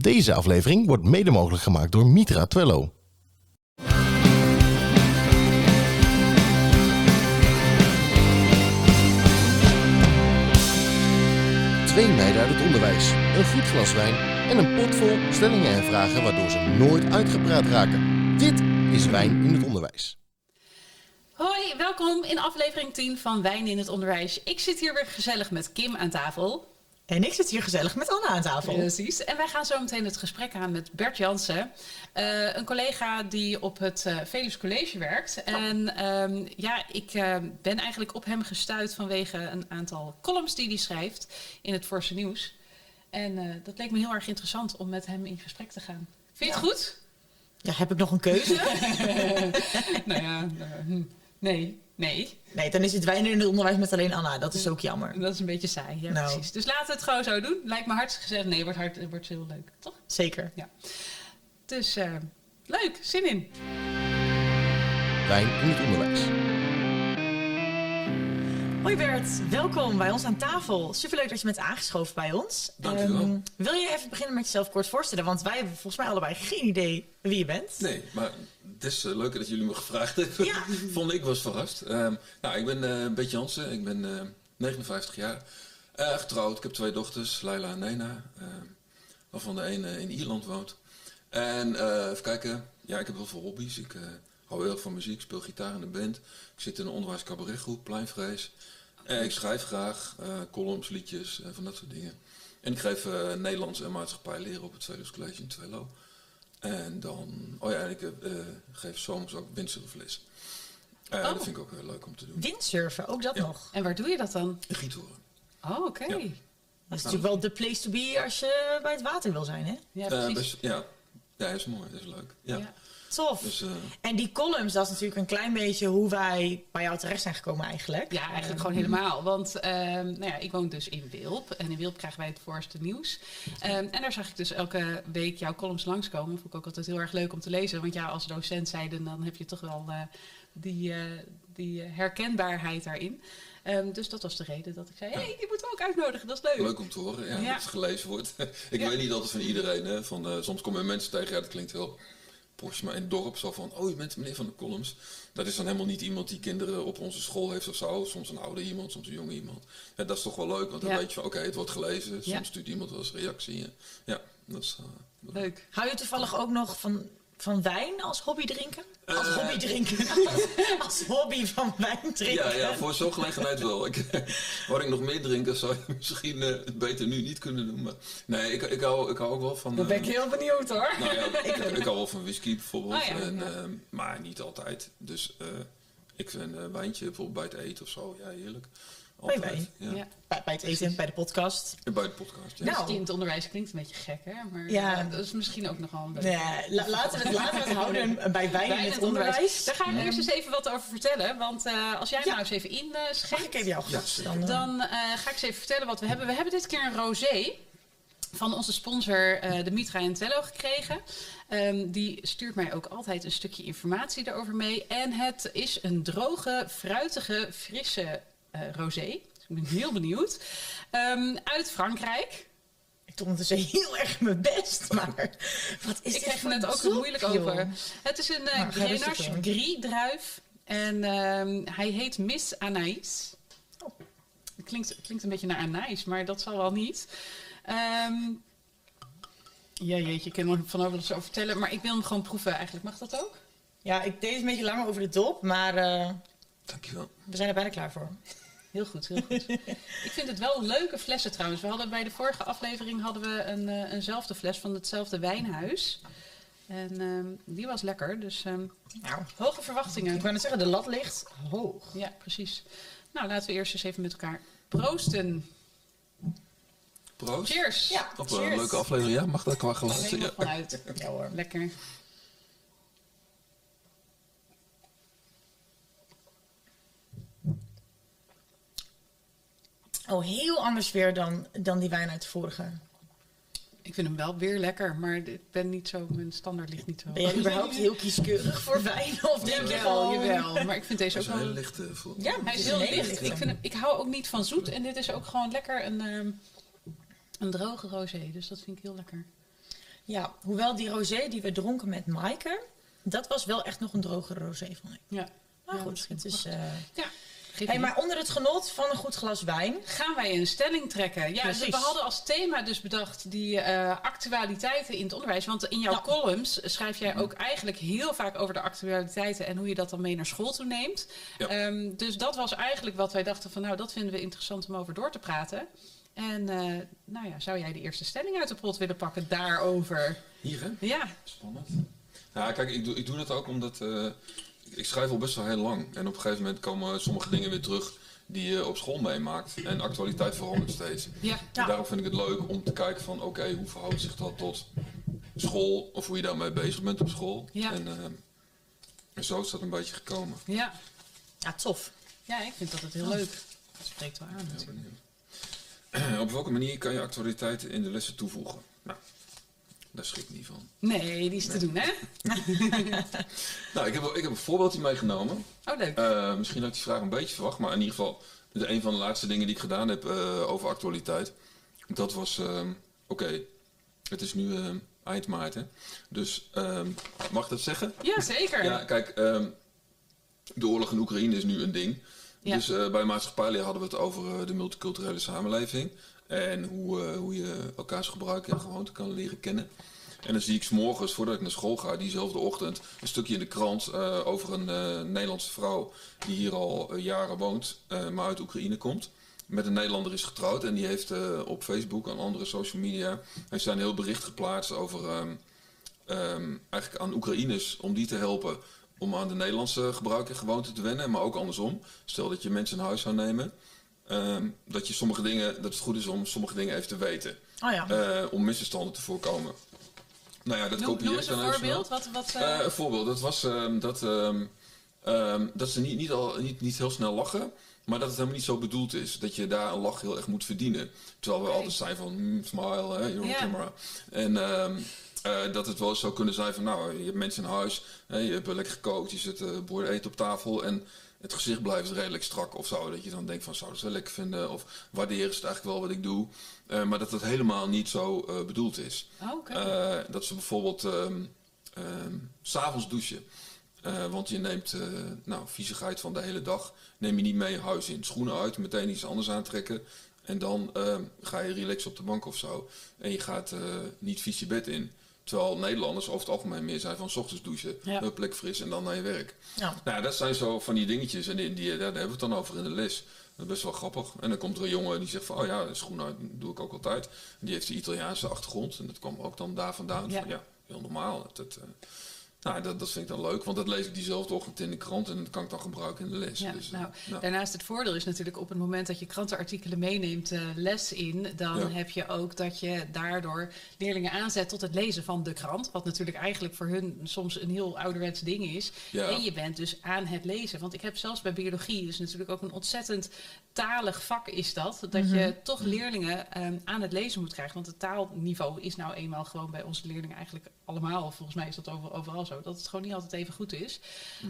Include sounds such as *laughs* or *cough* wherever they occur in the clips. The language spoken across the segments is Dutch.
Deze aflevering wordt mede mogelijk gemaakt door Mitra Twello. Twee meiden uit het onderwijs, een goed glas wijn en een pot vol stellingen en vragen waardoor ze nooit uitgepraat raken. Dit is Wijn in het Onderwijs. Hoi, welkom in aflevering 10 van Wijn in het Onderwijs. Ik zit hier weer gezellig met Kim aan tafel. En ik zit hier gezellig met Anna aan tafel. Precies. En wij gaan zo meteen het gesprek aan met Bert Jansen. eh, een collega die op het uh, Velus College werkt. En ehm, ja, ik uh, ben eigenlijk op hem gestuurd vanwege een aantal columns die hij schrijft in het Forse Nieuws. En eh, dat leek me heel erg interessant om met hem in gesprek te gaan. Vind je Ja. het goed? Ja, heb ik nog een keuze? *laughs* nou ja, hm, nee, nee. nee, dan is het wijn in het onderwijs met alleen Anna. Dat is ook jammer. Dat is een beetje saai, ja, Nou. precies. Dus laten we het gewoon zo doen. Lijkt me hartstikke gezellig. Nee, wordt, hard, wordt heel leuk, toch? Zeker. Dus eh, leuk, zin in. Wijn in het Onderwijs. Hoi Bert, welkom bij ons aan tafel. Superleuk dat je bent aangeschoven bij ons. Dankjewel. Ehm, wil je even beginnen met jezelf kort voorstellen? Want wij hebben volgens mij allebei geen idee wie je bent. Nee, maar het is uh, leuk dat jullie me gevraagd hebben. Ja. *laughs* Vond ik was verrast. Ehm, nou, ik ben uh, Bert Jansen, ik ben uh, 59 jaar. Uh, getrouwd, ik heb twee dochters, Laila en Nena. waarvan de ene in Ierland woont. En even kijken, ja, ik heb heel veel hobby's. Ik hou heel erg van muziek, speel gitaar in een band. Ik zit in een onderwijs cabaretgroep, Pleinvrees. Uh, ik schrijf graag uh, columns, liedjes, uh, van dat soort dingen. En ik geef uh, Nederlands en maatschappij leren op het Tweeders College in Twello. En dan, oh ja, en ik uh, geef soms ook windsurfles. Uh, Oh. Dat vind ik ook heel leuk om te doen. Windsurfen, ook dat Ja. nog. En waar doe je dat dan? In Giethoorn. Oh, oké. Ja. Ja. Dat is natuurlijk wel de place to be als je bij het water wil zijn, hè? Uh, precies. best, ja. ja, is mooi, dat is leuk. Ja. Ja. Tof. Dus, uh, En die columns, dat is natuurlijk een klein beetje hoe wij bij jou terecht zijn gekomen eigenlijk. Ja, eigenlijk gewoon helemaal. Want ehm, nou ja, ik woon dus in Wilp. En in Wilp krijgen wij het voorste nieuws. Ehm, en daar zag ik dus elke week jouw columns langskomen. Vond ik ook altijd heel erg leuk om te lezen. Want ja, als docent zijde, dan heb je toch wel eh, die, eh, die eh, herkenbaarheid daarin. Ehm, dus dat was de reden dat ik zei, hé, hey, die moeten we ook uitnodigen. Dat is leuk. Leuk om te horen, ja, Ja. dat het gelezen wordt. *laughs* ik Ja. weet niet altijd van iedereen. Hè, van, eh, soms komen mensen tegen, ja, dat klinkt heel posh, maar in het dorp zo van, oh, je bent meneer van de columns. Dat is dan helemaal niet iemand die kinderen op onze school heeft of zo. Soms een oude iemand, soms een jonge iemand. Ja, dat is toch wel leuk, want dan Ja. weet je van, oké, het wordt gelezen. Soms Ja. stuurt iemand wel eens reactie. Ja, ja dat is... eh, Leuk. Hou je toevallig ook nog van, van wijn als hobby drinken? Als Eh. hobby drinken. *laughs* als, als hobby van wijn drinken. Ja, ja, voor zo'n gelegenheid wel. Ik, *laughs* waar ik nog meer drinken zou je misschien eh, het beter nu niet kunnen doen. Maar nee, ik, ik, hou, ik hou ook wel van... Dan ben ik eh, heel benieuwd hoor. Nou ja, *laughs* ik, ik hou wel van whisky bijvoorbeeld, Oh ja, en, ja. maar niet altijd. Dus eh, ik vind een wijntje bijvoorbeeld bij het eten of zo, ja heerlijk. Altijd, wijn? Ja. Ja. Bij, bij het eten, bij de podcast. En bij de podcast, ja. Nou. Dus in het onderwijs klinkt een beetje gek, hè? Maar Ja. eh, dat is misschien ook nogal een leuk. Nee, la- laten, we het, laten we het houden *laughs* bij wijn in het onderwijs. Daar ga ik eerst eens even wat over vertellen. Want eh, als jij Ja. nou eens even Mag inschenkt, ik even jouw? Dan, eh, dan eh, ga ik eens even vertellen wat we hebben. We hebben dit keer een rosé van onze sponsor eh, de Mitra en Tello gekregen. Ehm, die stuurt mij ook altijd een stukje informatie daarover mee. En het is een droge, fruitige, frisse eh, rosé. Dus ik ben heel benieuwd. Ehm, uit Frankrijk. ik doe ondertussen heel erg mijn best, maar wat is Ik dit kreeg er voor net ook dop, moeilijk joh? over. Het is een uh, Grenache. Gris druif. En ehm, hij heet Miss Anaïs. Oh. Het klinkt, klinkt een beetje naar Anaïs, maar dat zal wel niet. Ehm ja, jeetje, ik kan er van over zo vertellen. Maar ik wil hem gewoon proeven eigenlijk. Mag dat ook? Ja, ik deed een beetje langer over de dop, maar eh, Dankjewel. we zijn er bijna klaar voor. Heel goed, heel goed. *laughs* ik vind het wel leuke flessen trouwens. We hadden bij de vorige aflevering hadden we een, eh, eenzelfde fles van hetzelfde wijnhuis. En ehm, die was lekker. Dus ehm, Nou, hoge verwachtingen. ik wou net zeggen, de lat ligt hoog. Ja, precies. Nou, laten we eerst eens even met elkaar proosten. Proost. Cheers! Ja, Op een leuke aflevering, ja? Mag dat qua geluid? Ja. vanuit. Ja hoor. Lekker. Oh, heel anders weer dan, dan die wijn uit de vorige. Ik vind hem wel weer lekker, maar ik ben niet zo, mijn standaard ligt niet zo. Ben jij überhaupt heel kieskeurig voor wijn? Of denk je gewoon... jawel. Maar ik vind deze ook wel... hele lichte voor. Ja, Hij is heel licht. Ik, vind hem, ik hou ook niet van zoet. En dit is ook gewoon lekker een, ehm, een droge rosé. Dus dat vind ik heel lekker. Ja, hoewel die rosé die we dronken met Maaike, dat was wel echt nog een drogere rosé van hem. Ja. Maar goed, het is... eh, Ja, Hey, maar onder het genot van een goed glas wijn. Gaan wij een stelling trekken? Ja, Precies. we hadden als thema dus bedacht die eh, actualiteiten in het onderwijs. Want in jouw columns schrijf jij ook eigenlijk heel vaak over de actualiteiten en hoe je dat dan mee naar school toe neemt. Ja. Ehm, dus dat was eigenlijk wat wij dachten van nou, dat vinden we interessant om over door te praten. En eh, nou ja, zou jij de eerste stelling uit de pot willen pakken daarover? Hier, hè? Ja, Spannend. Ja, kijk, ik doe, ik doe dat ook omdat eh, ik, schrijf al best wel heel lang. En op een gegeven moment komen sommige dingen weer terug die je op school meemaakt. En actualiteit verandert steeds. ja, Ja. En daarom vind ik het leuk om te kijken van, oké, hoe verhoudt zich dat tot school? Of hoe je daarmee bezig bent op school. Ja. En, eh, en zo is dat een beetje gekomen. ja. Ja, tof. Ja, ik vind dat het heel leuk. Dat spreekt wel aan. *clears throat* Op welke manier kan je actualiteiten in de lessen toevoegen? Nou, daar schrik ik niet van. Nee, die is te doen hè? *laughs* Nou, ik heb, ik heb een voorbeeldje meegenomen. Oh leuk. Eh, misschien had ik die vraag een beetje verwacht, maar in ieder geval, de, een van de laatste dingen die ik gedaan heb eh, over actualiteit, dat was, ehm, oké, het is nu ehm, eind maart, hè? dus ehm, mag ik dat zeggen? Ja, zeker. Ja, kijk, ehm, de oorlog in Oekraïne is nu een ding. Ja. Dus eh, bij maatschappijleer hadden we het over eh, de multiculturele samenleving en hoe, hoe je elkaars gebruiken en gewoonten kan leren kennen. En dan zie ik morgens, voordat ik naar school ga, diezelfde ochtend, een stukje in de krant eh, over een eh, Nederlandse vrouw die hier al jaren woont, maar uit Oekraïne komt. Met een Nederlander is getrouwd en die heeft op Facebook en andere social media heeft zij een heel bericht geplaatst over ehm, ehm, eigenlijk aan Oekraïners om die te helpen om aan de Nederlandse gebruik en gewoonten te wennen, maar ook andersom. Stel dat je mensen in huis zou nemen, ehm, dat je sommige dingen, dat het goed is om sommige dingen even te weten, Oh ja. eh, om misverstanden te voorkomen. Nou ja, dat Noem, kopieer ik dan een voorbeeld. Wat, wat, eh, Eh, een voorbeeld, dat was ehm, dat, ehm, dat ze niet, niet, al, niet, niet heel snel lachen, maar dat het helemaal niet zo bedoeld is. Dat je daar een lach heel erg moet verdienen. Terwijl we altijd zijn van mm, smile, hè, you're on camera. En dat het wel eens zou kunnen zijn van nou, je hebt mensen in huis, hè, je hebt lekker gekookt, je zet uh, eten op tafel en het gezicht blijft redelijk strak of zo. Dat je dan denkt van zou ze wel lekker vinden of waarderen ze het eigenlijk wel wat ik doe. Eh, maar dat het helemaal niet zo eh, bedoeld is. oh. Eh, dat ze bijvoorbeeld ehm ehm, s s'avonds douchen. Want je neemt nou, viezigheid van de hele dag. Neem je niet mee je huis in. Schoenen uit, meteen iets anders aantrekken. En dan ehm, ga je relaxen op de bank of zo. En je gaat niet vies je bed in. Terwijl Nederlanders over het algemeen meer zijn van 's ochtends douchen. Ja. Een plek fris en dan naar je werk. ja. Nou, dat zijn zo van die dingetjes. En die, die, daar hebben we het dan over in de les. Dat is best wel grappig. En dan komt er een jongen die zegt van, oh ja, schoenen uit doe ik ook altijd. En die heeft de Italiaanse achtergrond. En dat kwam ook dan daar vandaan. Ja. Van, ja heel normaal. Dat, eh, nou, dat, dat vind ik dan leuk. Want dat lees ik diezelfde ochtend in de krant. En dat kan ik dan gebruiken in de les. Ja, dus, eh, nou, nou. Daarnaast het voordeel is natuurlijk op het moment dat je krantenartikelen meeneemt eh, les in, dan Ja. heb je ook dat je daardoor leerlingen aanzet tot het lezen van de krant. Wat natuurlijk eigenlijk voor hun soms een heel ouderwets ding is. Ja. En je bent dus aan het lezen. Want ik heb zelfs bij biologie, dus natuurlijk ook een ontzettend talig vak is dat, dat je toch leerlingen ehm, aan het lezen moet krijgen. Want het taalniveau is nou eenmaal gewoon bij onze leerlingen eigenlijk allemaal, volgens mij is dat over, overal zo, dat het gewoon niet altijd even goed is.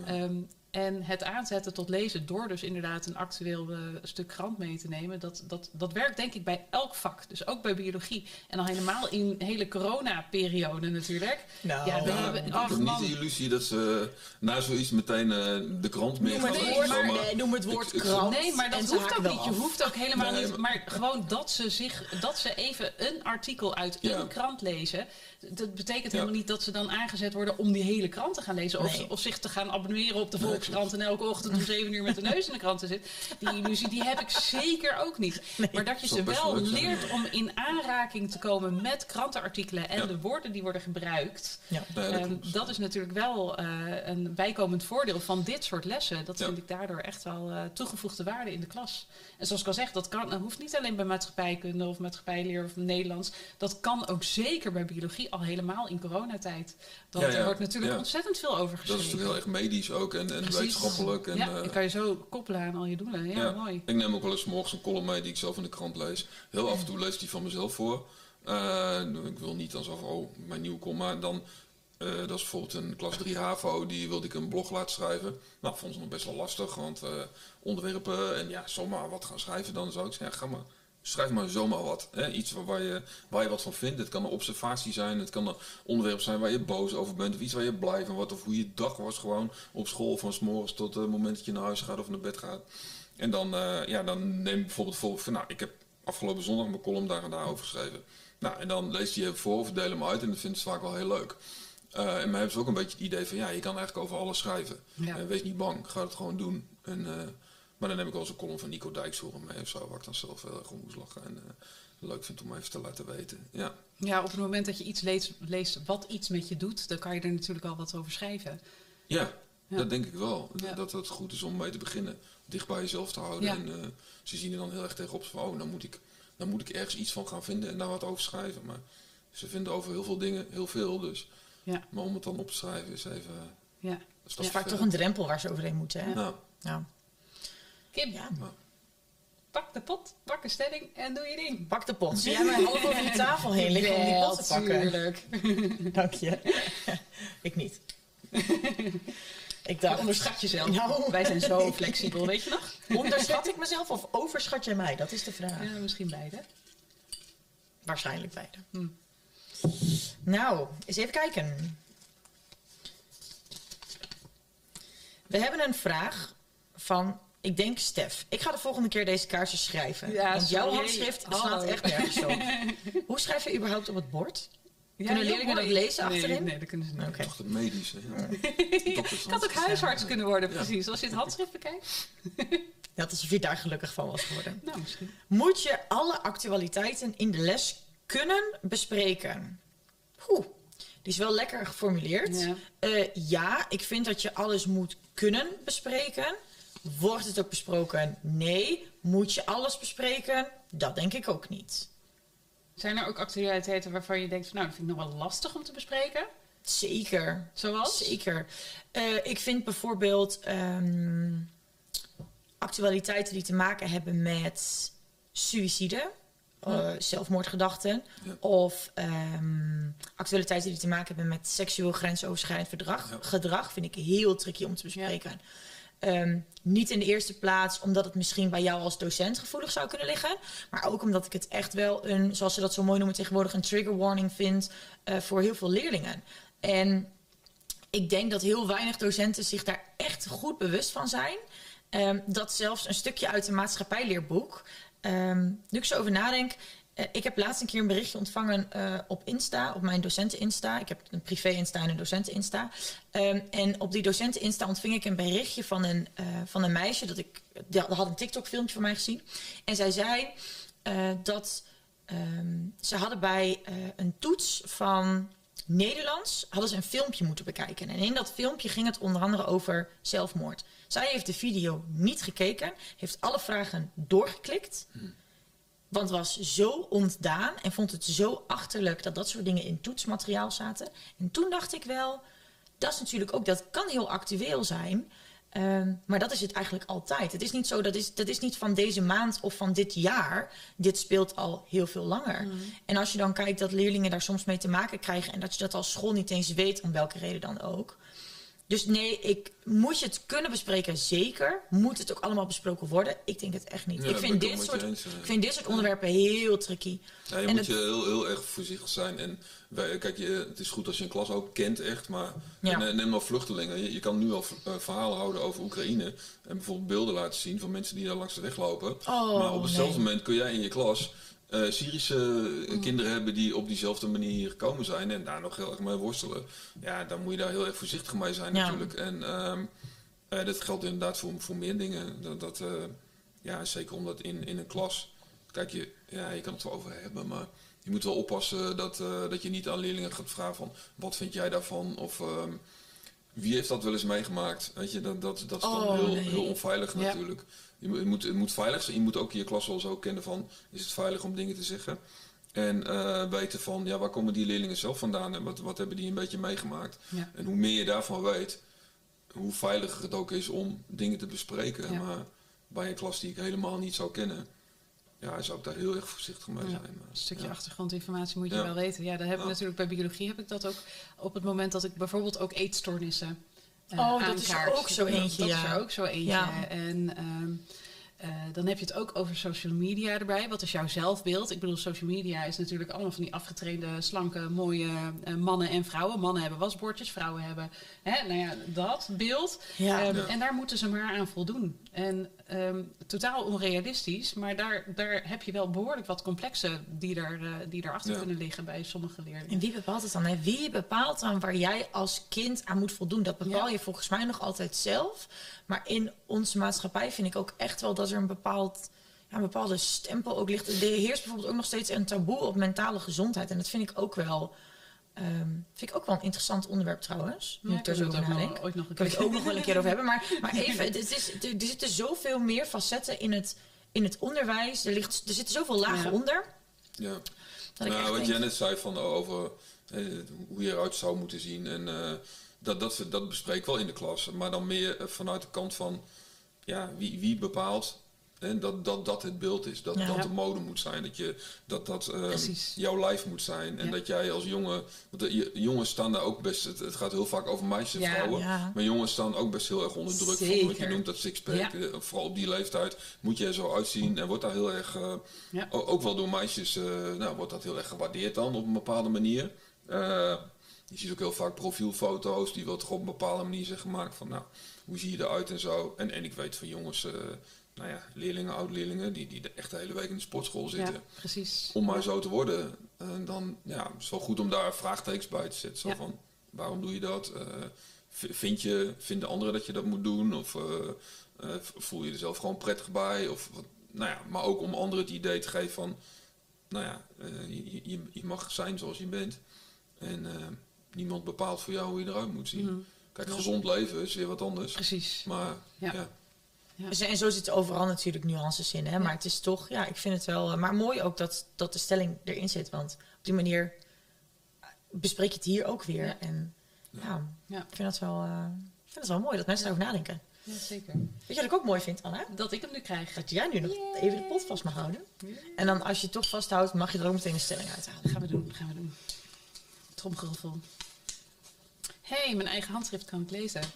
Ehm, en het aanzetten tot lezen door dus inderdaad een actueel eh, stuk krant mee te nemen, dat, dat, dat werkt denk ik bij elk vak. Dus ook bij biologie. En al helemaal in hele corona-periode natuurlijk. Nou, Ja, we Ja, hebben- ik ach, heb niet man. de illusie dat ze na zoiets meteen eh, de krant Noem gaan Nee, maar- maar, nee, noem het woord Ik- krant. Nee, maar dat hoeft ook niet. Je hoeft ook helemaal Nee, niet. Maar gewoon dat ze, zich, dat ze even een artikel uit Ja. een krant lezen. Dat betekent helemaal niet dat ze dan aangezet worden om die hele krant te gaan lezen. Of, Nee. of zich te gaan abonneren op de Volkskrant en elke ochtend om zeven uur met de neus in de krant te zitten. Die illusie die heb ik zeker ook niet. Maar dat je ze wel leert om in aanraking te komen met krantenartikelen en de woorden die worden gebruikt. Ja. Nee, dat Ehm, dat is natuurlijk wel eh, een bijkomend voordeel van dit soort lessen. Dat vind ik daardoor echt wel eh, toegevoegde waarde in de klas. En zoals ik al zeg, dat, kan, dat hoeft niet alleen bij maatschappijkunde of maatschappijleer of Nederlands. Dat kan ook zeker bij biologie, al helemaal in coronatijd. Ja, ja. er wordt natuurlijk Ja. ontzettend veel over Dat is geschreven. natuurlijk heel erg medisch ook en, en wetenschappelijk. En, ja, dan kan je zo koppelen aan al je doelen. Ja, mooi. Ik neem ook wel eens 's morgens een column mee die ik zelf in de krant lees. Heel af en toe lees ik die van mezelf voor. Eh, ik wil niet alsof, oh, mijn nieuwe kom, maar dan... eh, dat is bijvoorbeeld een klas 3 HAVO, die wilde ik een blog laten schrijven. Nou, vond ze nog best wel lastig, want onderwerpen en ja, zomaar wat gaan schrijven, dan zou ik zeggen, ja, ga maar, schrijf maar zomaar wat. Hè? Iets waar, waar je, waar je wat van vindt. Het kan een observatie zijn, het kan een onderwerp zijn waar je boos over bent, of iets waar je blij van wordt, of hoe je dag was gewoon op school, van s morgens tot het moment dat je naar huis gaat of naar bed gaat. En dan, eh, ja, dan neem bijvoorbeeld voor, van, nou, ik heb afgelopen zondag mijn column daar en daar over geschreven. Nou, en dan lees je je voor of deel hem uit en dat vinden ze vaak wel heel leuk. Eh, en mij hebben ze ook een beetje het idee van, ja, je kan eigenlijk over alles schrijven. Ja. Eh, wees niet bang, ga het gewoon doen. En, maar dan heb ik wel eens een column van Nico Dijkshoorn mee of zo, waar ik dan zelf heel erg om moest lachen. En eh, leuk vind om even te laten weten. Ja, Ja, op het moment dat je iets leest, leest wat iets met je doet, dan kan je er natuurlijk al wat over schrijven. ja, Ja. dat denk ik wel. Ja. Dat het goed is om mee te beginnen. Dicht bij jezelf te houden. Ja. En eh, ze zien er dan heel erg tegenop van, oh, dan moet, ik, dan moet ik ergens iets van gaan vinden en daar wat over schrijven. Maar ze vinden over heel veel dingen heel veel, dus. Ja. Maar om het dan op te schrijven is even... Ja. Dat stap is vaak toch een drempel waar ze overheen moeten. Hè? Nou, Ja. Kim, Ja. pak de pot, pak een stelling en doe je ding. Pak de pot. Zie jij mij half over die tafel heen liggen om die pot te pakken? Tuurlijk. *laughs* Dank je. Ik niet. Ik dacht, Onderschat jezelf. Nou. Wij zijn zo flexibel, weet je nog? onderschat ik mezelf of overschat jij mij? Dat is de vraag. Ja, misschien beide. Waarschijnlijk beide. Hm. Nou, eens even kijken. We hebben een vraag van, ik denk Stef. Ik ga de volgende keer deze kaartjes schrijven. Ja, want jouw handschrift slaat echt nergens op. *laughs* Hoe schrijf je überhaupt op het bord? Ja, Kunnen leerlingen dat lezen nee, achterin? Nee, dat kunnen ze niet. Toch de medische. Ja. *laughs* Het had ook huisarts kunnen worden, precies. Als je het handschrift bekijkt. Net alsof je daar gelukkig van was geworden. *laughs* Nou, misschien. Moet je alle actualiteiten in de les kunnen bespreken? Oeh, die is wel lekker geformuleerd. Ja. Eh, ja, ik vind dat je alles moet kunnen bespreken. Wordt het ook besproken? Nee. Moet je alles bespreken? Dat denk ik ook niet. Zijn er ook actualiteiten waarvan je denkt van nou, dat vind ik nog wel lastig om te bespreken? Zeker. Zoals? Zeker. Eh, ik vind bijvoorbeeld ehm, actualiteiten die te maken hebben met suïcide, eh, zelfmoordgedachten. Ja. Of ehm, actualiteiten die te maken hebben met seksueel grensoverschrijdend verdrag, Ja. gedrag. Vind ik heel tricky om te bespreken. Ehm, niet in de eerste plaats omdat het misschien bij jou als docent gevoelig zou kunnen liggen. Maar ook omdat ik het echt wel een, zoals ze dat zo mooi noemen tegenwoordig, een trigger warning vind eh, voor heel veel leerlingen. En ik denk dat heel weinig docenten zich daar echt goed bewust van zijn. Ehm, dat zelfs een stukje uit een maatschappijleerboek. ehm nu ik zo over nadenk. Eh, ik heb laatst een keer een berichtje ontvangen eh, op Insta, op mijn docenten-Insta. Ik heb een privé-Insta en een docenten-Insta. Ehm, en op die docenten-Insta ontving ik een berichtje van een, eh, van een meisje. Dat ik, die had een TikTok-filmpje van mij gezien. En zij zei dat ehm, ze hadden bij een toets van Nederlands hadden ze een filmpje moeten bekijken. En in dat filmpje ging het onder andere over zelfmoord. Zij heeft de video niet gekeken, heeft alle vragen doorgeklikt. Want was zo ontdaan en vond het zo achterlijk dat dat soort dingen in toetsmateriaal zaten. En toen dacht ik wel, dat is natuurlijk ook, dat kan heel actueel zijn. Ehm, maar dat is het eigenlijk altijd. Het is niet zo, dat is, dat is niet van deze maand of van dit jaar. Dit speelt al heel veel langer. En als je dan kijkt dat leerlingen daar soms mee te maken krijgen en dat je dat als school niet eens weet, om welke reden dan ook. Dus nee, ik, moet je het kunnen bespreken? Zeker. Moet het ook allemaal besproken worden? Ik denk het echt niet. Ja, ik, vind dit soort, eens, eh. ik vind dit soort onderwerpen heel tricky. Ja, je En moet het- je heel, heel erg voorzichtig zijn. En wij, kijk, je, het is goed als je een klas ook kent echt, maar Ja. neem maar vluchtelingen. Je, je kan nu al eh, verhalen houden over Oekraïne en bijvoorbeeld beelden laten zien van mensen die daar langs de weg lopen. Oh, maar op hetzelfde nee. moment kun jij in je klas eh, Syrische eh, kinderen hebben die op diezelfde manier hier gekomen zijn en daar nog heel erg mee worstelen. Ja, dan moet je daar heel erg voorzichtig mee zijn Ja. natuurlijk. En ehm, eh, dat geldt inderdaad voor, voor meer dingen. Dat, dat, eh, ja, zeker omdat in, in een klas, kijk je, ja, je kan het wel over hebben, maar je moet wel oppassen dat, dat je niet aan leerlingen gaat vragen van wat vind jij daarvan of ehm, wie heeft dat wel eens meegemaakt. Weet je, dat, dat, dat is dan Oh, heel, nee. heel onveilig Ja. Je, moet- het, moet, veilig zijn. Je moet ook je klas wel zo kennen van is het veilig om dingen te zeggen. En eh, weten van ja, waar komen die leerlingen zelf vandaan en wat, wat hebben die een beetje meegemaakt. Ja. En hoe meer je daarvan weet, hoe veiliger het ook is om dingen te bespreken. Ja. Maar bij een klas die ik helemaal niet zou kennen, ja, zou ik daar heel erg voorzichtig mee zijn. Maar, Een stukje ja. achtergrondinformatie moet je Ja. wel weten. Ja, dat heb ik natuurlijk bij biologie heb ik dat ook op het moment dat ik bijvoorbeeld ook eetstoornissen. Eh, Oh, dat is er ook zo eentje, Dat ja. is er ook zo eentje. Ja. En ehm, Eh, dan heb je het ook over social media erbij. Wat is jouw zelfbeeld? Ik bedoel, social media is natuurlijk allemaal van die afgetrainde, slanke, mooie eh, mannen en vrouwen. Mannen hebben wasbordjes, vrouwen hebben hè, nou ja, dat beeld. Ja. Ehm, Ja. En daar moeten ze maar aan voldoen. En ehm, totaal onrealistisch, maar daar, daar heb je wel behoorlijk wat complexen die, daar, eh, die daarachter Ja. kunnen liggen bij sommige leerlingen. En wie bepaalt het dan? Hè? Wie bepaalt dan waar jij als kind aan moet voldoen? Dat bepaal Ja. je volgens mij nog altijd zelf. Maar in onze maatschappij vind ik ook echt wel dat er een, bepaald, ja, een bepaalde stempel ook ligt. Er heerst bijvoorbeeld ook nog steeds een taboe op mentale gezondheid. En dat vind ik ook wel, ehm, vind ik ook wel een interessant onderwerp trouwens. Nu Ja, ik er ik zo over nadenk. ooit nog een ook nog wel een keer over hebben. Maar, maar *laughs* even, het is, er, er zitten zoveel meer facetten in het, in het onderwijs. Er, ligt, er zitten zoveel lagen Ja. onder. Ja. Nou, wat denk- jij net zei van, oh, over eh, hoe je eruit zou moeten zien. En eh, dat, dat, dat bespreek ik wel in de klas. Maar dan meer eh, vanuit de kant van ja, wie, wie bepaalt hè, dat, dat dat het beeld is. Dat Ja. dat de mode moet zijn. Dat je, dat, dat eh, jouw lijf moet zijn. En Ja. dat jij als jongen... Want de, je- jongens staan daar ook best... Het, het gaat heel vaak over meisjes en Ja, vrouwen. Maar jongens staan ook best heel erg onder druk. Van, wat je noemt dat sixpack. Eh, Vooral op die leeftijd moet je er zo uitzien. En wordt daar heel erg... eh, Ook wel door meisjes eh, nou, wordt dat heel erg gewaardeerd dan op een bepaalde manier. Eh, je ziet ook heel vaak profielfoto's die toch op een bepaalde manier zijn gemaakt van nou, hoe zie je eruit en zo. En, en ik weet van jongens, eh, nou ja, leerlingen, oud-leerlingen, die, die de echt de hele week in de sportschool zitten. Ja, precies. Om maar zo te worden, eh, dan ja, is het wel goed om daar vraagtekens bij te zetten. Zo Ja. van, waarom doe je dat? Eh, vind je, vinden anderen dat je dat moet doen? Of eh, voel je er zelf gewoon prettig bij? Of, wat- nou ja, maar ook om anderen het idee te geven van, nou ja, je, je, je mag zijn zoals je bent. En niemand bepaalt voor jou hoe je eruit moet zien. Mhm. Kijk, gezond leven is weer wat anders. Precies. Maar Ja. ja, Ja. Dus- En zo zitten overal natuurlijk nuances in. Hè? Maar het is toch, ja, ik vind het wel. eh, Maar mooi ook dat, dat de stelling erin zit. Want op die manier bespreek je het hier ook weer. Ja. En ja, ik vind dat wel, eh, ik vind het wel mooi dat mensen daarover nadenken. Ja, zeker. Weet je wat ik ook mooi vind, Anna? Dat ik hem nu krijg. Dat jij nu nog even de pot vast mag houden. En dan als je het toch vasthoudt, mag je er ook meteen een stelling uithalen. Gaan we doen, gaan we doen. Tromgeroffel. Hé, hey, mijn eigen handschrift kan ik lezen. *laughs*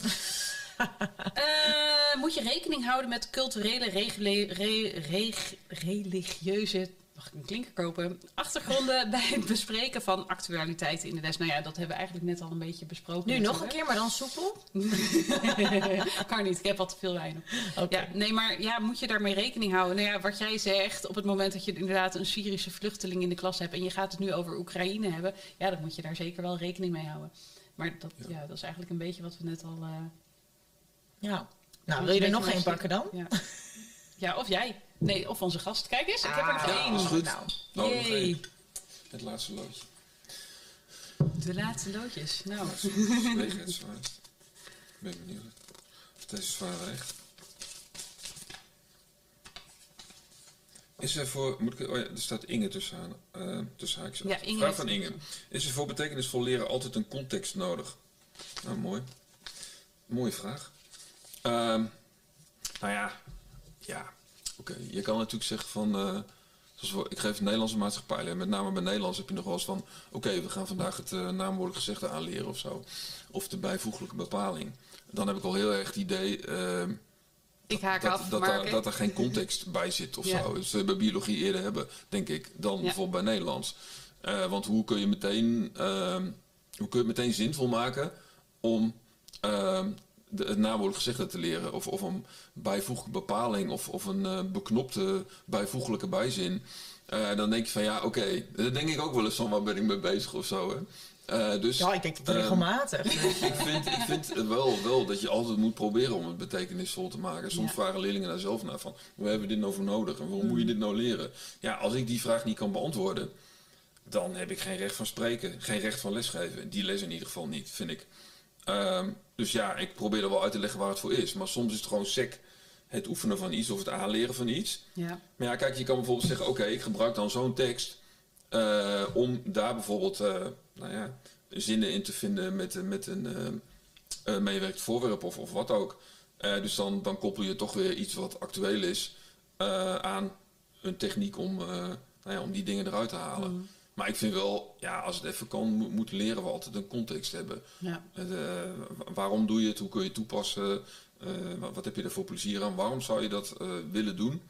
Eh, moet je rekening houden met culturele, regule- re- reg- religieuze mag ik een klinker kopen? Achtergronden *laughs* bij het bespreken van actualiteiten in de les. Nou ja, dat hebben we eigenlijk net al een beetje besproken. Nu nog een keer, maar dan soepel. *laughs* kan niet, ik heb wat te veel wijn. op. Oké. Ja, nee, maar ja, moet je daarmee rekening houden? Nou ja, wat jij zegt, op het moment dat je inderdaad een Syrische vluchteling in de klas hebt en je gaat het nu over Oekraïne hebben, ja, dan moet je daar zeker wel rekening mee houden. Maar dat, ja. dat is eigenlijk een beetje wat we net al. eh, Ja. Nou, wil je er nog één pakken dan? Ja. *laughs* ja, of jij. Nee, of onze gast. Kijk eens, ik heb er nog Ah, één. is goed. Nou, Oh, nog Yay. één. Het laatste loodje. De laatste loodjes. Nou, Weeg het zwaarst. Ik ben benieuwd. Of deze zwaar weegt. Is er voor, moet ik, oh ja, er staat Inge tussen, aan, eh tussen haakjes. Ja, Inge Vraag van het Inge. Is er voor betekenisvol leren altijd een context nodig? Nou, mooi. Mooie vraag. Ehm, nou ja, ja. Oké, je kan natuurlijk zeggen van, eh, zoals we- ik geef Nederlandse maatschappij, en met name bij Nederlands heb je nog wel eens van, oké, we gaan vandaag het eh, naamwoordelijk gezegde aanleren of zo. Of de bijvoeglijke bepaling. Dan heb ik al heel erg het idee, ehm, ik haak dat, af. dat, maar daar, dat er geen context *laughs* bij zit of Ja. zo. Dus we bij biologie eerder hebben, denk ik, dan Ja. bijvoorbeeld bij Nederlands. Eh, want hoe kun je meteen, ehm, hoe kun je het meteen zinvol maken om het naamwoordelijk gezegde te leren? Of, of een bijvoeglijke bepaling of, of een eh, beknopte bijvoeglijke bijzin. Eh, dan denk je van ja, oké, dat denk ik ook wel eens van waar ben ik mee bezig of zo. Hè? Eh, dus, ja, ik denk dat ehm, regelmatig. *laughs* ik vind, ik vind wel, wel dat je altijd moet proberen om het betekenisvol te maken. Soms Ja. vragen leerlingen daar zelf naar van, hoe hebben we dit nou voor nodig en waarom moet je dit nou leren? Ja, als ik die vraag niet kan beantwoorden, dan heb ik geen recht van spreken, geen recht van lesgeven. Die les in ieder geval niet, vind ik. Ehm, dus ja, ik probeer er wel uit te leggen waar het voor is. Maar soms is het gewoon sec het oefenen van iets of het aanleren van iets. Ja. Maar ja, kijk, je kan bijvoorbeeld zeggen, oké, ik gebruik dan zo'n tekst eh, om daar bijvoorbeeld, eh, nou ja, zinnen in te vinden met, een- met een eh, eh, meewerkt voorwerp of, of wat ook. Eh, dus dan, dan koppel je toch weer iets wat actueel is eh, aan een techniek om, eh, nou ja, om die dingen eruit te halen. Maar ik vind wel, ja, als het even kan, mo- moeten leren we altijd een context hebben. Ja. Het, eh, wa- waarom doe je het? Hoe kun je het toepassen? Eh, wa- wat heb je er voor plezier aan? Waarom zou je dat eh, willen doen?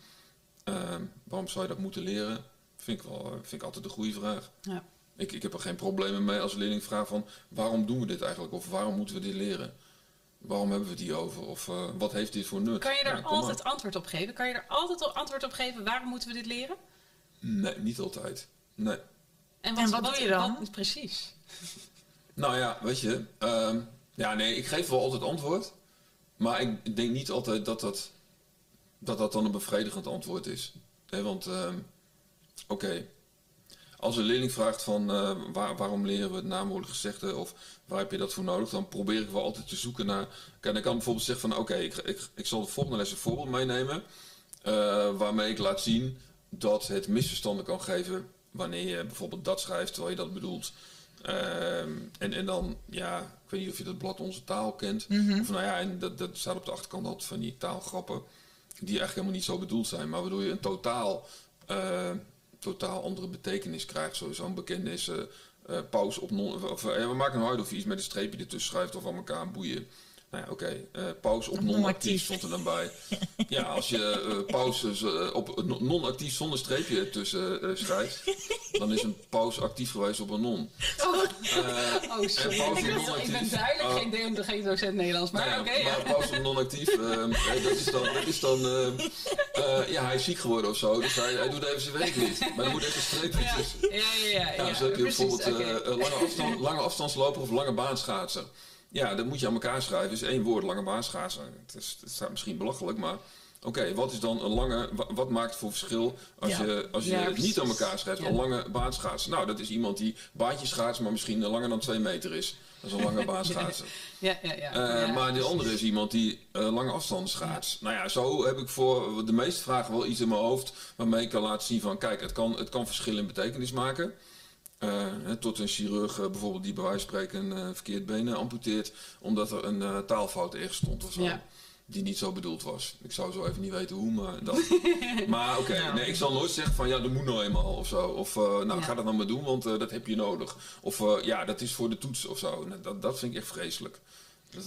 Waarom zou je dat moeten leren? Vind ik, wel, vind ik altijd een goede vraag. Ja. Ik, ik heb er geen problemen mee als leerling vraagt van waarom doen we dit eigenlijk? Of waarom moeten we dit leren? Waarom hebben we het hier over? Of eh, wat heeft dit voor nut? Kan je Ja, er maar. altijd antwoord op geven? Kan je er altijd al antwoord op geven? Waarom moeten we dit leren? Nee, niet altijd. Nee. En wat doe je dan? wat- precies. Nou ja, weet je. ehm, ja, nee, ik geef wel altijd antwoord. Maar ik denk niet altijd dat dat, dat, dat dan een bevredigend antwoord is. Hè, want, ehm, oké. Als een leerling vraagt van eh, waar- waarom leren we het naamwoordelijk gezegde of waar heb je dat voor nodig, dan probeer ik wel altijd te zoeken naar. Kijk, dan kan ik bijvoorbeeld zeggen van oké, ik, ik, ik zal de volgende les een voorbeeld meenemen. eh, waarmee ik laat zien dat het misverstanden kan geven wanneer je bijvoorbeeld dat schrijft terwijl je dat bedoelt. Ehm, en, en dan, ja, ik weet niet of je dat blad Onze Taal kent. Of nou ja, en dat, dat staat op de achterkant altijd van die taalgrappen. Die eigenlijk helemaal niet zo bedoeld zijn. Maar waardoor je een totaal, eh, totaal andere betekenis krijgt. Sowieso een bekende is pauze op non... Of, eh, we maken nou uit of je iets met een streepje ertussen schrijft of aan elkaar boeien. Nou ja, oké. eh, pauze op non-actief stond er dan bij. *laughs* Ja, als je eh, pauze eh, op non- non-actief zonder streepje ertussen eh, schrijft, *laughs* dan is een pauze actief geweest op een non. Oh, oh sorry. Ik ik ben duidelijk geen, de- geen docent Nederlands. Maar Nou oké. maar ja. pauze op non-actief, dat is dan, dat is dan ja, hij is ziek geworden of zo, dus hij, hij doet even zijn werk niet. Maar dan moet even een streepje Ja, tussen. ja, ja. ja, heb je precies, bijvoorbeeld lange, afstand, lange afstandsloper of lange baanschaatser. Ja, dat moet je aan elkaar schrijven. Dus één woord, lange baanschaatser. Het, is, het staat misschien belachelijk, maar... Oké, wat is dan een lange... wa- Wat maakt het voor verschil als Ja. je, als je Ja, het niet aan elkaar schrijft? Ja. Een lange baanschaatser. Nou, dat is iemand die baantjes schaatsen, maar misschien langer dan twee meter is. Dat is een lange *laughs* baanschaatser. Ja, ja, ja. Eh, maar de andere is iemand die eh, lange afstanden schaats. Nou ja, zo heb ik voor de meeste vragen wel iets in mijn hoofd waarmee ik kan laten zien van kijk, het kan, het kan verschil in betekenis maken. Eh, tot een chirurg eh, bijvoorbeeld die bij wijze van spreken een eh, verkeerd been amputeert omdat er een taalfout ergens stond of zo. Ja. Die niet zo bedoeld was. Ik zou zo even niet weten hoe, maar dat. *laughs* maar oké, Nou. nee, ik zal nooit zeggen van ja, dat moet nou eenmaal of zo. Of nou, Ja. ga dat dan maar doen, want dat heb je nodig. Of ja, dat is voor de toets of zo. Nou, Dat, dat vind ik echt vreselijk.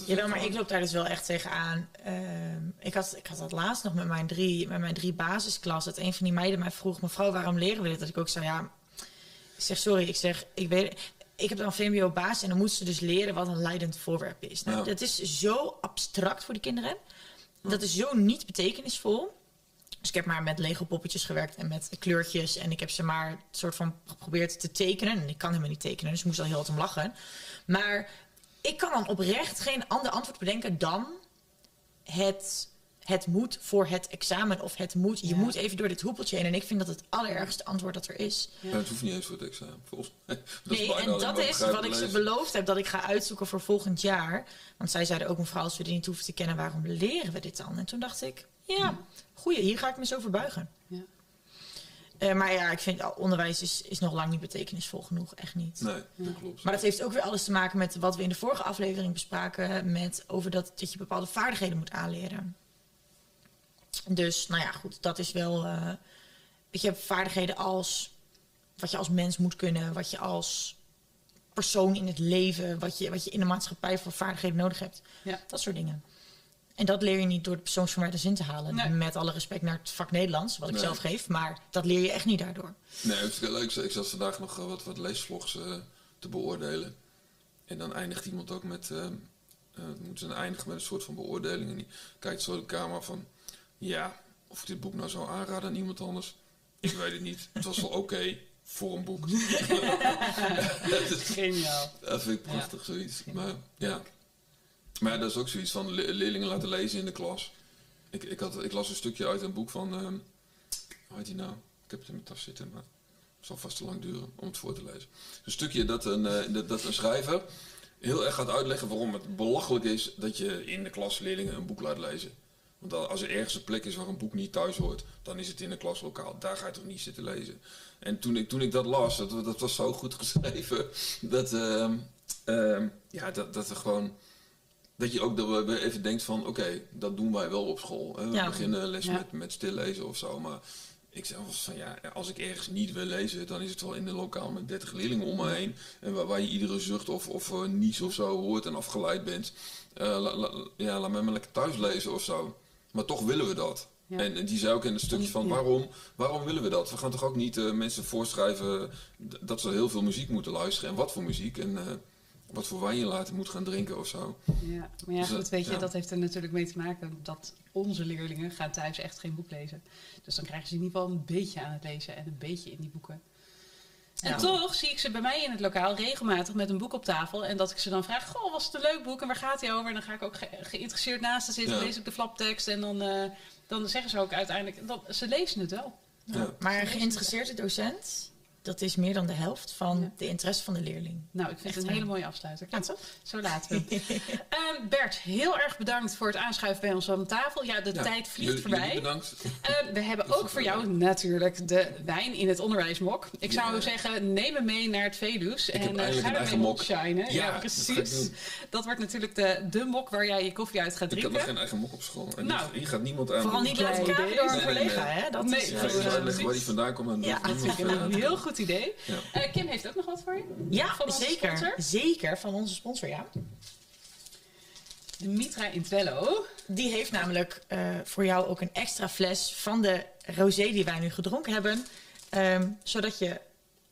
Ja, maar ik loop daar dus wel echt tegenaan. Ehm ik, had, ik had dat laatst nog met mijn drie, met mijn drie basisklas. Dat een van die meiden mij vroeg: Mevrouw, waarom leren we dit? Dat ik ook zei: Ja, ik zeg sorry. Ik zeg: Ik weet. Ik heb dan VMBO basis en dan moeten ze dus leren wat een leidend voorwerp is. Nou, Ja. Dat is zo abstract voor die kinderen. Dat is zo niet betekenisvol. Dus ik heb maar met Lego poppetjes gewerkt en met kleurtjes. En ik heb ze maar een soort van geprobeerd te tekenen. En ik kan helemaal niet tekenen, dus ik moest al heel wat om lachen. Maar ik kan dan oprecht geen ander antwoord bedenken dan het, het moet voor het examen. Of het moet, je Ja. moet even door dit hoepeltje heen. En ik vind dat het allerergste antwoord dat er is. Ja, het hoeft niet eens voor het examen, volgens mij. Dat nee, en dat is wat ik ze beloofd heb dat ik ga uitzoeken voor volgend jaar. Want zij zeiden ook, mevrouw, als we dit niet hoeven te kennen, waarom leren we dit dan? En toen dacht ik, ja, goeie, hier ga ik me zo voor buigen. Ja. Eh, maar ja, ik vind oh, onderwijs is, is nog lang niet betekenisvol genoeg, echt niet. Nee, dat klopt. Maar dat heeft ook weer alles te maken met wat we in de vorige aflevering bespraken. Met over dat, dat je bepaalde vaardigheden moet aanleren. Dus, nou ja, goed, dat is wel. eh weet je, vaardigheden als. Wat je als mens moet kunnen. Wat je als persoon in het leven. Wat je, wat je in de maatschappij voor vaardigheden nodig hebt. Ja. Dat soort dingen. En dat leer je niet door de persoonsverwijder zin te halen. Nee. Met alle respect naar het vak Nederlands, wat ik Nee. zelf geef. Maar dat leer je echt niet daardoor. Nee, het is heel leuk. Ik zat vandaag nog eh, wat, wat leesvlogs eh, te beoordelen. En dan eindigt iemand ook met... eh, eh, moeten ze eindigen met een soort van beoordeling. En die kijkt zo de kamer van... Ja, of ik dit boek nou zou aanraden aan iemand anders... Ik weet het niet. Het was wel oké voor een boek. dat, is- *laughs* Geniaal. dat vind ik prachtig, zoiets. Maar ja. Maar dat is ook zoiets van le- leerlingen laten lezen in de klas. Ik, ik, had, ik las een stukje uit een boek van... ehm hoe heet die nou? Ik heb het in mijn tas zitten, maar het zal vast te lang duren om het voor te lezen. Een stukje dat een, eh, dat, dat een schrijver heel erg gaat uitleggen waarom het belachelijk is dat je in de klas leerlingen een boek laat lezen. Want als er ergens een plek is waar een boek niet thuis hoort, dan is het in een klaslokaal. Daar ga je toch niet zitten lezen. En toen ik, toen ik dat las, dat, dat was zo goed *laughs* geschreven, dat, ehm, ehm, ja, dat, dat er gewoon... Dat je ook dat we even denkt van, oké, dat doen wij wel op school. Hè. We Ja. beginnen les Ja. met, met stillezen of zo, maar ik zeg van ja, als ik ergens niet wil lezen, dan is het wel in een lokaal met 30 leerlingen om me heen. En waar, waar je iedere zucht of, of uh, nies of zo hoort en afgeleid bent. La, la, ja, laat mij maar lekker thuis lezen of zo. Maar toch willen we dat. Ja. En, en die zei ook in een stukje van waarom, waarom willen we dat? We gaan toch ook niet uh, mensen voorschrijven dat ze heel veel muziek moeten luisteren. En wat voor muziek. En wat voor wijn je later moet gaan drinken of zo. Ja, maar ja, dus, goed, weet je, dat heeft er natuurlijk mee te maken dat onze leerlingen gaan thuis echt geen boek lezen. Dus dan krijgen ze in ieder geval een beetje aan het lezen en een beetje in die boeken. En ja. toch zie ik ze bij mij in het lokaal regelmatig met een boek op tafel. En dat ik ze dan vraag, goh, was het een leuk boek en waar gaat hij over? En dan ga ik ook ge geïnteresseerd naast ze zitten, ja. lees ik de flaptekst. En dan, uh, dan zeggen ze ook uiteindelijk, dat, ze lezen het wel. Ja. Maar een geïnteresseerde docent, dat is meer dan de helft van ja. de interesse van de leerling. Nou, ik vind het een hele mooie afsluiter. Toch? Zo laten we. uh, *laughs* Bert, heel erg bedankt voor het aanschuiven bij ons aan tafel. Ja, de ja, tijd vliegt voorbij. Bedankt. Uh, we *laughs* hebben ook voor jou natuurlijk de wijn in het onderwijsmok. Ik zou ja. zeggen, neem hem mee naar het Velus en uh, ga ermee mokshinen. Ja, ja, precies. Dat, dat, wordt natuurlijk de, de mok waar jij je koffie uit gaat drinken. Ik heb nog geen eigen mok op school. En nou, hier gaat niemand aan. Vooral niet laten kijken door een collega, hè? Dat nee, is uitleggen waar die vandaan komt. Ja, een heel goed idee. Uh, Kim heeft ook nog wat voor je? Ja, van zeker. Sponsor? Zeker, van onze sponsor, ja. De Mitra in Twello. Die heeft namelijk uh, voor jou ook een extra fles van de rosé die wij nu gedronken hebben. Um, zodat je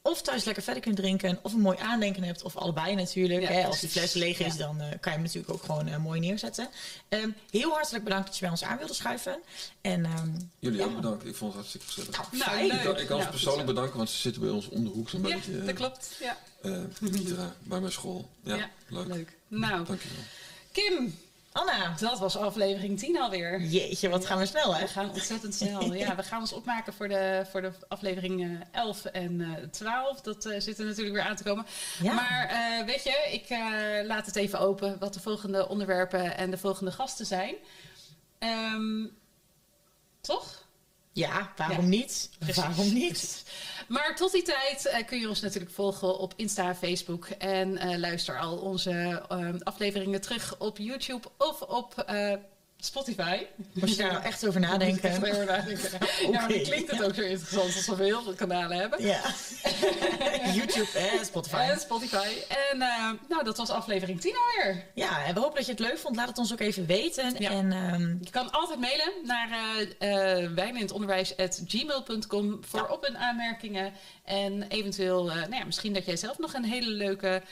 of thuis lekker verder kunt drinken, of een mooi aandenken hebt, of allebei natuurlijk. Ja, hè. Als die fles leeg is, ja. dan uh, kan je hem natuurlijk ook gewoon uh, mooi neerzetten. Um, heel hartelijk bedankt dat je bij ons aan wilde schuiven. En, um, Jullie ja. ook bedankt, ik vond het hartstikke gezellig. Nou, nou, ik, ik kan ons persoonlijk bedanken, want ze zitten bij ons om de hoek zo'n ja, beetje. dat klopt, ja. Uh, Mitra, bij mijn school. Ja, leuk. leuk. Nou, dankjewel. Kim, Anna. Dat was aflevering 10 alweer. Jeetje, wat gaan we snel, hè? We gaan ontzettend snel. *laughs* ja, we gaan ons opmaken voor de, voor de aflevering uh, 11 en uh, 12. Dat uh, zit er natuurlijk weer aan te komen. Ja. Maar uh, weet je, ik uh, laat het even open wat de volgende onderwerpen en de volgende gasten zijn. Um, toch? Ja, waarom ja. niet? Precies. Waarom niet? Maar tot die tijd uh, kun je ons natuurlijk volgen op Insta Facebook. En uh, luister al onze uh, afleveringen terug op YouTube of op Spotify. Moet je daar nou echt over nadenken? Echt over nadenken. okay. *laughs* Ja, maar dan klinkt het ook zo interessant als we heel veel kanalen hebben. Ja. *laughs* YouTube en Spotify. En Spotify. En uh, nou, dat was aflevering 10 alweer. Ja, en we hopen dat je het leuk vond. Laat het ons ook even weten. Ja. En, um... Je kan altijd mailen naar uh, uh, wijninhetonderwijs.gmail.com voor ja. op- en aanmerkingen. En eventueel, nou ja, misschien dat jij zelf nog een hele leuke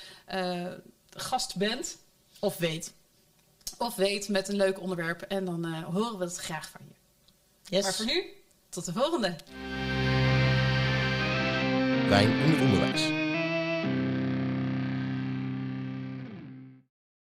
gast bent. Of weet of weet met een leuk onderwerp. En dan uh, horen we het graag van je. Yes. Maar voor nu, tot de volgende. Wijn in het onderwijs.